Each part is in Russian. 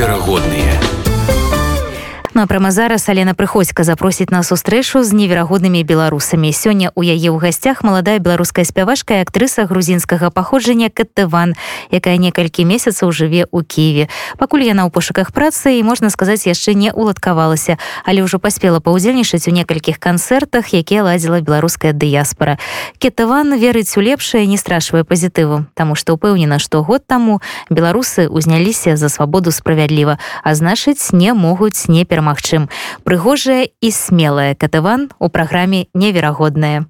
неверагодныя Ну, прямо зараз Алена прыходзька запросіць на сустрэчу з неверагоднымі беларусамі. Сёння у яе ў гасцях маладая беларуская спявашка і актрыса грузінскага паходжання каттыван якая некалькі месяцаў жыве ў кіеве. Пакуль яна ў пошуках працы і можна сказаць яшчэ не уладкавалася але ўжо паспела паўдзельнічаць у некалькіх канцэртах якія ладзіла беларуская дыяспора кетыван верыць у лепшае не страшвае пазітыву таму што ўпэўнена што год таму беларусы ўзняліся за свабоду справядліва а значыць не могуць не перамагаць перамагчым прыгожая і смелая катыван у праграме неверагодная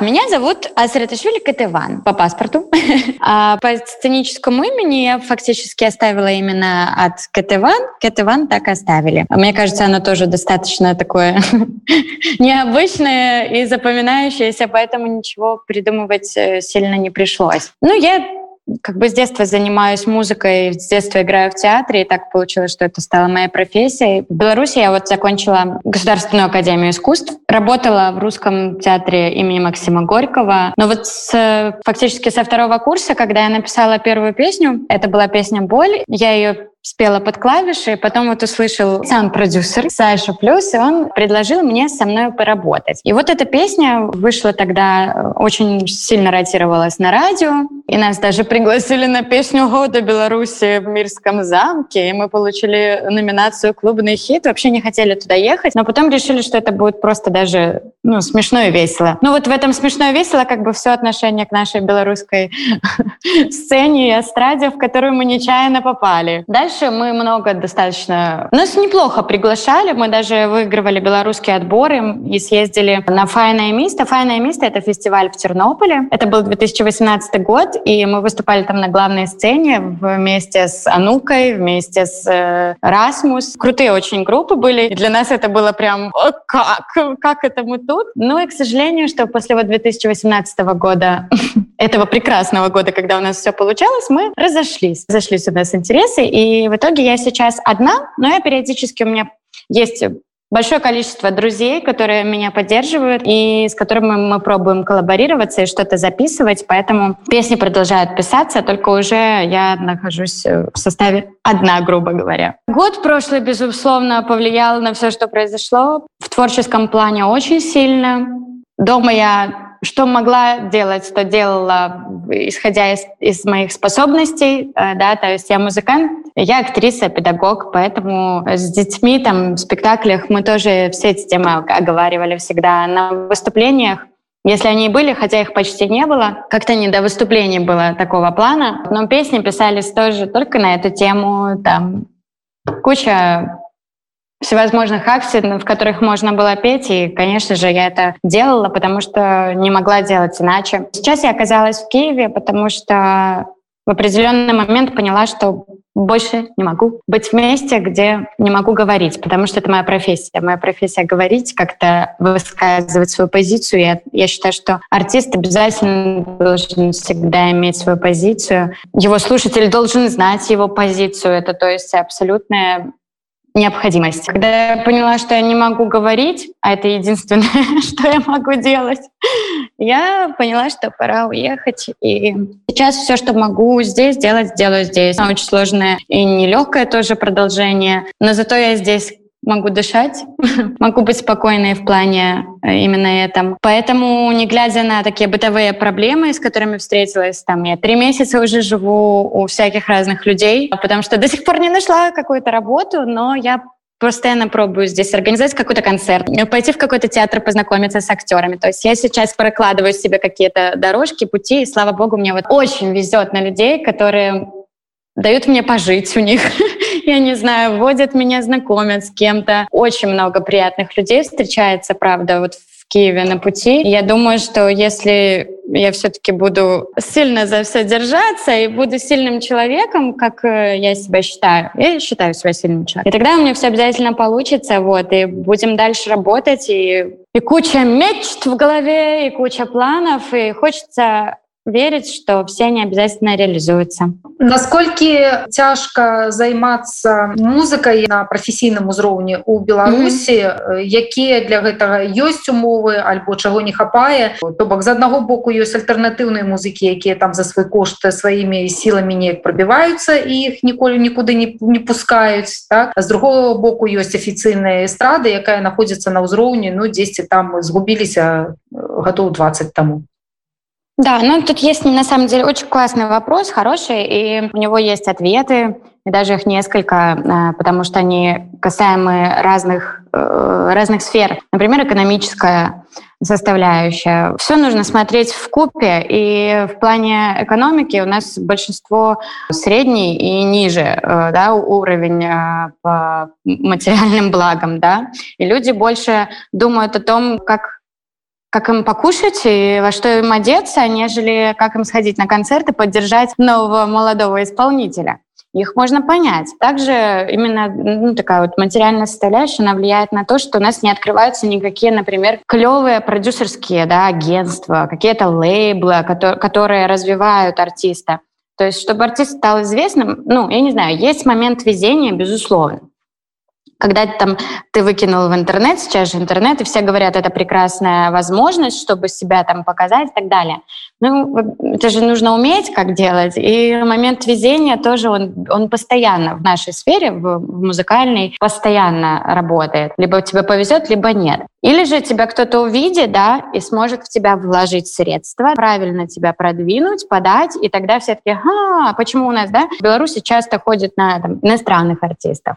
Меня зовут Асраташвили Катыван по паспорту. а по сценическому имени я фактически оставила именно от Катыван. Катыван так оставили. Мне кажется, оно тоже достаточно такое необычное и запоминающееся, поэтому ничего придумывать э, сильно не пришлось. Ну, я как бы с детства занимаюсь музыкой, с детства играю в театре, и так получилось, что это стало моей профессией. В Беларуси я вот закончила Государственную академию искусств, работала в русском театре имени Максима Горького. Но вот с, фактически со второго курса, когда я написала первую песню, это была песня «Боль», я ее спела под клавиши, потом вот услышал сам продюсер Саша Плюс, и он предложил мне со мной поработать. И вот эта песня вышла тогда, очень сильно ротировалась на радио, и нас даже пригласили на песню года Беларуси в Мирском замке, и мы получили номинацию «Клубный хит». Вообще не хотели туда ехать, но потом решили, что это будет просто даже ну, смешно и весело. Ну вот в этом смешно и весело как бы все отношение к нашей белорусской сцене и эстраде, в которую мы нечаянно попали. Дальше мы много достаточно... Нас неплохо приглашали, мы даже выигрывали белорусские отборы и съездили на «Файное место». «Файное место» — это фестиваль в Тернополе. Это был 2018 год, и мы выступали там на главной сцене вместе с Анукой, вместе с э, Расмус. Крутые очень группы были, и для нас это было прям «Как? Как это мы тут?» Ну и, к сожалению, что после вот 2018 года, этого прекрасного года, когда у нас все получалось, мы разошлись. Разошлись у нас интересы, и в итоге я сейчас одна, но я периодически у меня есть большое количество друзей, которые меня поддерживают и с которыми мы пробуем коллаборироваться и что-то записывать, поэтому песни продолжают писаться, только уже я нахожусь в составе одна, грубо говоря. Год прошлый, безусловно, повлиял на все, что произошло. В творческом плане очень сильно. Дома я что могла делать, что делала, исходя из, из моих способностей, э, да, то есть я музыкант, я актриса, педагог, поэтому с детьми там в спектаклях мы тоже все эти темы оговаривали всегда на выступлениях. Если они были, хотя их почти не было, как-то не до выступлений было такого плана, но песни писались тоже только на эту тему, там куча всевозможных акций, в которых можно было петь, и, конечно же, я это делала, потому что не могла делать иначе. Сейчас я оказалась в Киеве, потому что в определенный момент поняла, что больше не могу быть в месте, где не могу говорить, потому что это моя профессия. Моя профессия — говорить, как-то высказывать свою позицию. Я, я считаю, что артист обязательно должен всегда иметь свою позицию. Его слушатель должен знать его позицию. Это, то есть, абсолютная необходимость. Когда я поняла, что я не могу говорить, а это единственное, что я могу делать, я поняла, что пора уехать. И сейчас все, что могу здесь делать, делаю здесь. Очень сложное и нелегкое тоже продолжение. Но зато я здесь могу дышать, могу быть спокойной в плане э, именно этом. Поэтому, не глядя на такие бытовые проблемы, с которыми встретилась, там я три месяца уже живу у всяких разных людей, потому что до сих пор не нашла какую-то работу, но я постоянно пробую здесь организовать какой-то концерт, пойти в какой-то театр, познакомиться с актерами. То есть я сейчас прокладываю себе какие-то дорожки, пути, и слава богу, мне вот очень везет на людей, которые дают мне пожить у них. Я не знаю, водят меня, знакомят с кем-то. Очень много приятных людей встречается, правда, вот в Киеве на пути. Я думаю, что если я все-таки буду сильно за все держаться и буду сильным человеком, как э, я себя считаю, я считаю себя сильным человеком, и тогда у меня все обязательно получится, вот, и будем дальше работать, и, и куча мечт в голове, и куча планов, и хочется верить, что все они обязательно реализуются. Насколько тяжко займацца музыкай на прафесійным узроўні у Беларусі mm -hmm. якія для гэтага ёсць умовы альбо чаго не хапае то бок з аднаго боку ёсць альтэрнатыўныя музыкі якія там за свой кошт сваімі сіламі неяк пробіваюцца і іх ніколі нікуды не, не пускаюць так а з другого боку ёсць афіцыйная эстрада якая находится на ўзроўні ну 10 там згубіліся гадоў 20 тому Да, ну тут есть на самом деле очень классный вопрос, хороший, и у него есть ответы, и даже их несколько, а, потому что они касаемы разных, э, разных сфер. Например, экономическая составляющая. Все нужно смотреть в купе, и в плане экономики у нас большинство средний и ниже э, да, уровень э, по материальным благам. Да? И люди больше думают о том, как как им покушать и во что им одеться, нежели как им сходить на концерт и поддержать нового молодого исполнителя. Их можно понять. Также именно ну, такая вот материальная составляющая, она влияет на то, что у нас не открываются никакие, например, клевые продюсерские да, агентства, какие-то лейблы, которые, которые развивают артиста. То есть, чтобы артист стал известным, ну, я не знаю, есть момент везения, безусловно когда там ты выкинул в интернет, сейчас же интернет, и все говорят, это прекрасная возможность, чтобы себя там показать и так далее. Ну, это же нужно уметь, как делать. И момент везения тоже, он, он постоянно в нашей сфере, в, в музыкальной, постоянно работает. Либо тебе повезет, либо нет. Или же тебя кто-то увидит, да, и сможет в тебя вложить средства, правильно тебя продвинуть, подать, и тогда все таки а, почему у нас, да, в Беларуси часто ходят на там, иностранных артистов.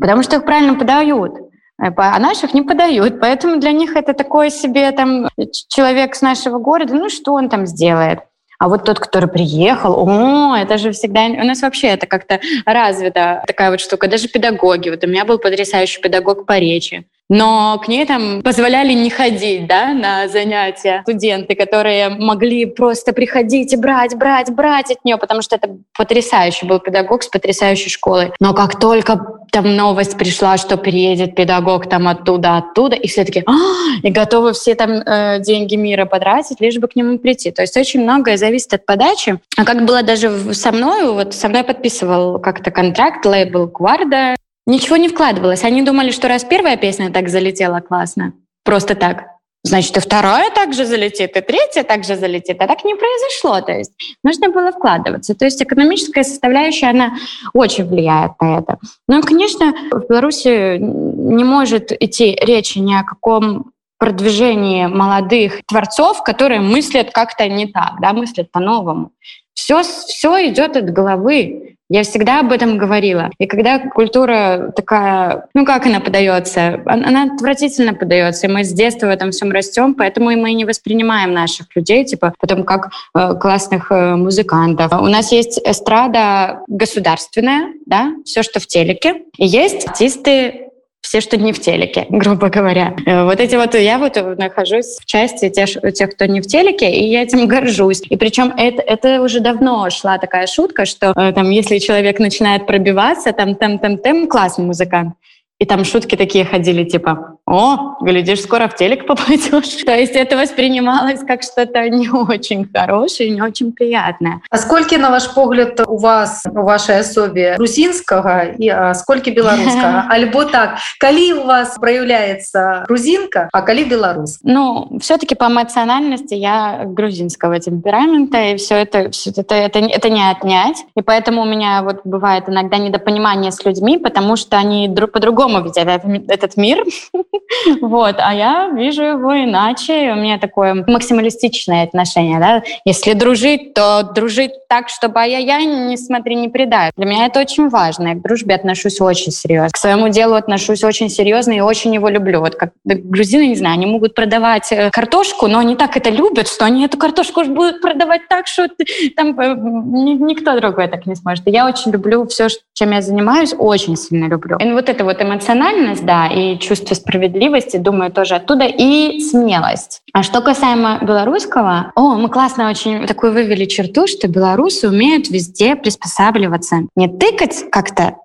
Потому что их правильно подают э, а наших не подают. Поэтому для них это такой себе там человек с нашего города, ну что он там сделает? А вот тот, который приехал, о, это же всегда... У нас вообще это как-то развито, такая вот штука. Даже педагоги. Вот у меня был потрясающий педагог по речи но к ней там позволяли не ходить да, на занятия студенты, которые могли просто приходить и брать, брать, брать от нее, потому что это потрясающий был педагог с потрясающей школой. Но как только там новость пришла, что приедет педагог там оттуда, оттуда, и все таки а, и готовы все там э, деньги мира потратить, лишь бы к нему прийти. То есть очень многое зависит от подачи. А как было даже со мной, вот со мной подписывал как-то контракт лейбл Гварда, Ничего не вкладывалось. Они думали, что раз первая песня так залетела классно, просто так, значит, и вторая также залетит, и третья также залетит. А так не произошло. То есть нужно было вкладываться. То есть экономическая составляющая, она очень влияет на это. Но, конечно, в Беларуси не может идти речи ни о каком продвижении молодых творцов, которые мыслят как-то не так, да, мыслят по-новому. Все, все идет от головы. Я всегда об этом говорила. И когда культура такая, ну как она подается? Она отвратительно подается. И мы с детства в этом всем растем, поэтому и мы не воспринимаем наших людей, типа, потом как э, классных э, музыкантов. У нас есть эстрада государственная, да, все, что в телеке. И есть артисты все, что не в телеке, грубо говоря. Э, вот эти вот, я вот нахожусь в части тех, тех кто не в телеке, и я этим горжусь. И причем это, это уже давно шла такая шутка, что э, там, если человек начинает пробиваться, там, там, там, там, классный музыкант. И там шутки такие ходили, типа, о, глядишь, скоро в телек попадешь. То есть это воспринималось как что-то не очень хорошее, не очень приятное. А сколько, на ваш погляд, у вас, у вашей особе грузинского и а сколько белорусского? Альбо так, коли у вас проявляется грузинка, а коли белорус? Ну, все-таки по эмоциональности я грузинского темперамента, и все это, все это, это, это не отнять. И поэтому у меня вот бывает иногда недопонимание с людьми, потому что они друг по-другому видят этот мир, вот, а я вижу его иначе, у меня такое максималистичное отношение, да, если дружить, то дружить так, чтобы я-я, не смотри, не предай. Для меня это очень важно, я к дружбе отношусь очень серьезно, к своему делу отношусь очень серьезно и очень его люблю. Вот как грузины, не знаю, они могут продавать э, картошку, но они так это любят, что они эту картошку будут продавать так, что там э, никто другой так не сможет. Я очень люблю все, чем я занимаюсь, очень сильно люблю. И вот это вот эмоциональность, да, и чувство справедливости, думаю, тоже оттуда, и смелость. А что касаемо белорусского, о, мы классно очень такую вывели черту, что белорусы умеют везде приспосабливаться. Не тыкать как-то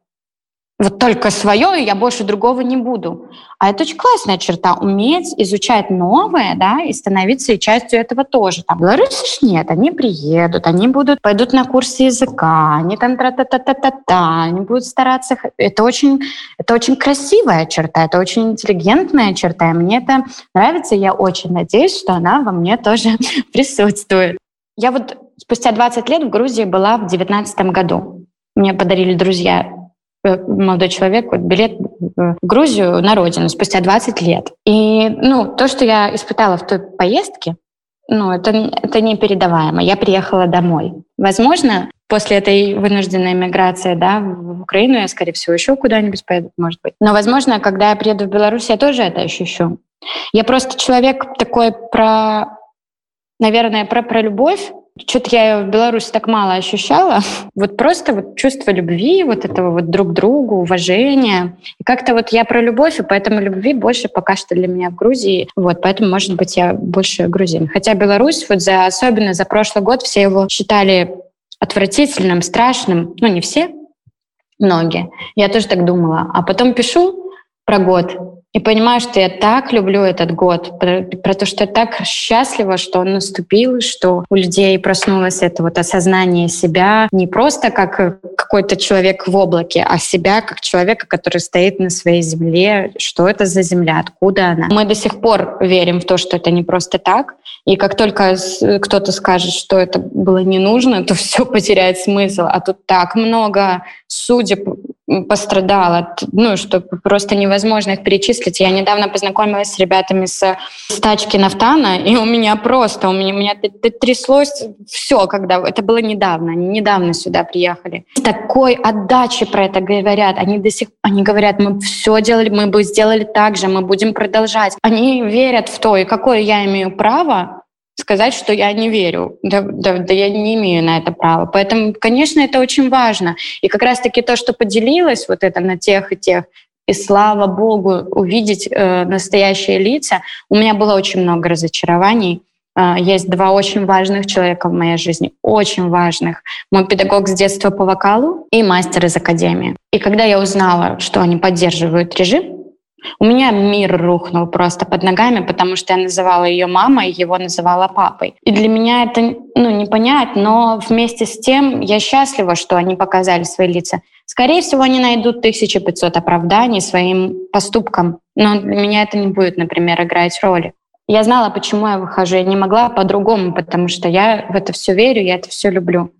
вот только свое, и я больше другого не буду. А это очень классная черта, уметь изучать новое, да, и становиться частью этого тоже. Там белорусы нет, они приедут, они будут, пойдут на курсы языка, они там тра-та-та-та-та-та, они будут стараться. Это очень, это очень красивая черта, это очень интеллигентная черта, и мне это нравится, и я очень надеюсь, что она во мне тоже присутствует. Я вот спустя 20 лет в Грузии была в 19 году. Мне подарили друзья молодой человек вот, билет в Грузию на родину спустя 20 лет. И ну, то, что я испытала в той поездке, ну, это, это непередаваемо. Я приехала домой. Возможно, после этой вынужденной миграции да, в Украину я, скорее всего, еще куда-нибудь поеду, может быть. Но, возможно, когда я приеду в Беларусь, я тоже это ощущу. Я просто человек такой про, наверное, про, про любовь, что-то я в Беларуси так мало ощущала. Вот просто вот чувство любви, вот этого вот друг другу, уважения. И как-то вот я про любовь, и поэтому любви больше пока что для меня в Грузии. Вот, поэтому, может быть, я больше грузин. Хотя Беларусь, вот за, особенно за прошлый год все его считали отвратительным, страшным. Ну, не все, многие. Я тоже так думала. А потом пишу про год, и понимаю, что я так люблю этот год, про, про то, что я так счастлива, что он наступил, что у людей проснулось это вот осознание себя не просто как какой-то человек в облаке, а себя как человека, который стоит на своей земле. Что это за земля, откуда она? Мы до сих пор верим в то, что это не просто так. И как только кто-то скажет, что это было не нужно, то все потеряет смысл. А тут так много судеб пострадало, ну, что просто невозможно их перечислить. Я недавно познакомилась с ребятами с, с тачки Нафтана, и у меня просто, у меня, у меня тряслось все, когда... Это было недавно, они недавно сюда приехали. С такой отдачи про это говорят. Они до сих... Они говорят, мы все делали, мы бы сделали так же, мы будем продолжать. Они верят в то, и какое я имею право сказать, что я не верю. Да, да, да я не имею на это права. Поэтому, конечно, это очень важно. И как раз-таки то, что поделилось вот это на тех и тех, и слава богу, увидеть э, настоящие лица. У меня было очень много разочарований. Э, есть два очень важных человека в моей жизни, очень важных. Мой педагог с детства по вокалу и мастер из академии. И когда я узнала, что они поддерживают режим, у меня мир рухнул просто под ногами, потому что я называла ее мамой, его называла папой. И для меня это ну, не понять, но вместе с тем я счастлива, что они показали свои лица. Скорее всего, они найдут 1500 оправданий своим поступкам, но для меня это не будет, например, играть роли. Я знала, почему я выхожу, я не могла по-другому, потому что я в это все верю, я это все люблю.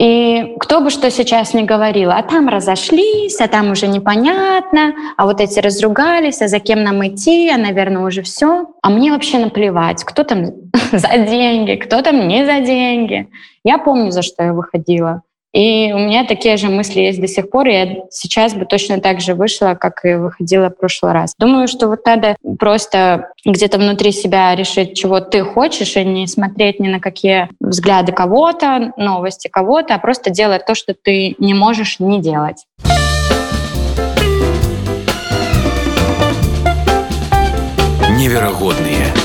И кто бы что сейчас ни говорил, а там разошлись, а там уже непонятно, а вот эти разругались, а за кем нам идти, а, наверное, уже все. А мне вообще наплевать, кто там за деньги, кто там не за деньги. Я помню, за что я выходила. И у меня такие же мысли есть до сих пор, я сейчас бы точно так же вышла, как и выходила в прошлый раз. Думаю, что вот надо просто где-то внутри себя решить, чего ты хочешь, и не смотреть ни на какие взгляды кого-то, новости кого-то, а просто делать то, что ты не можешь не делать. Невероятные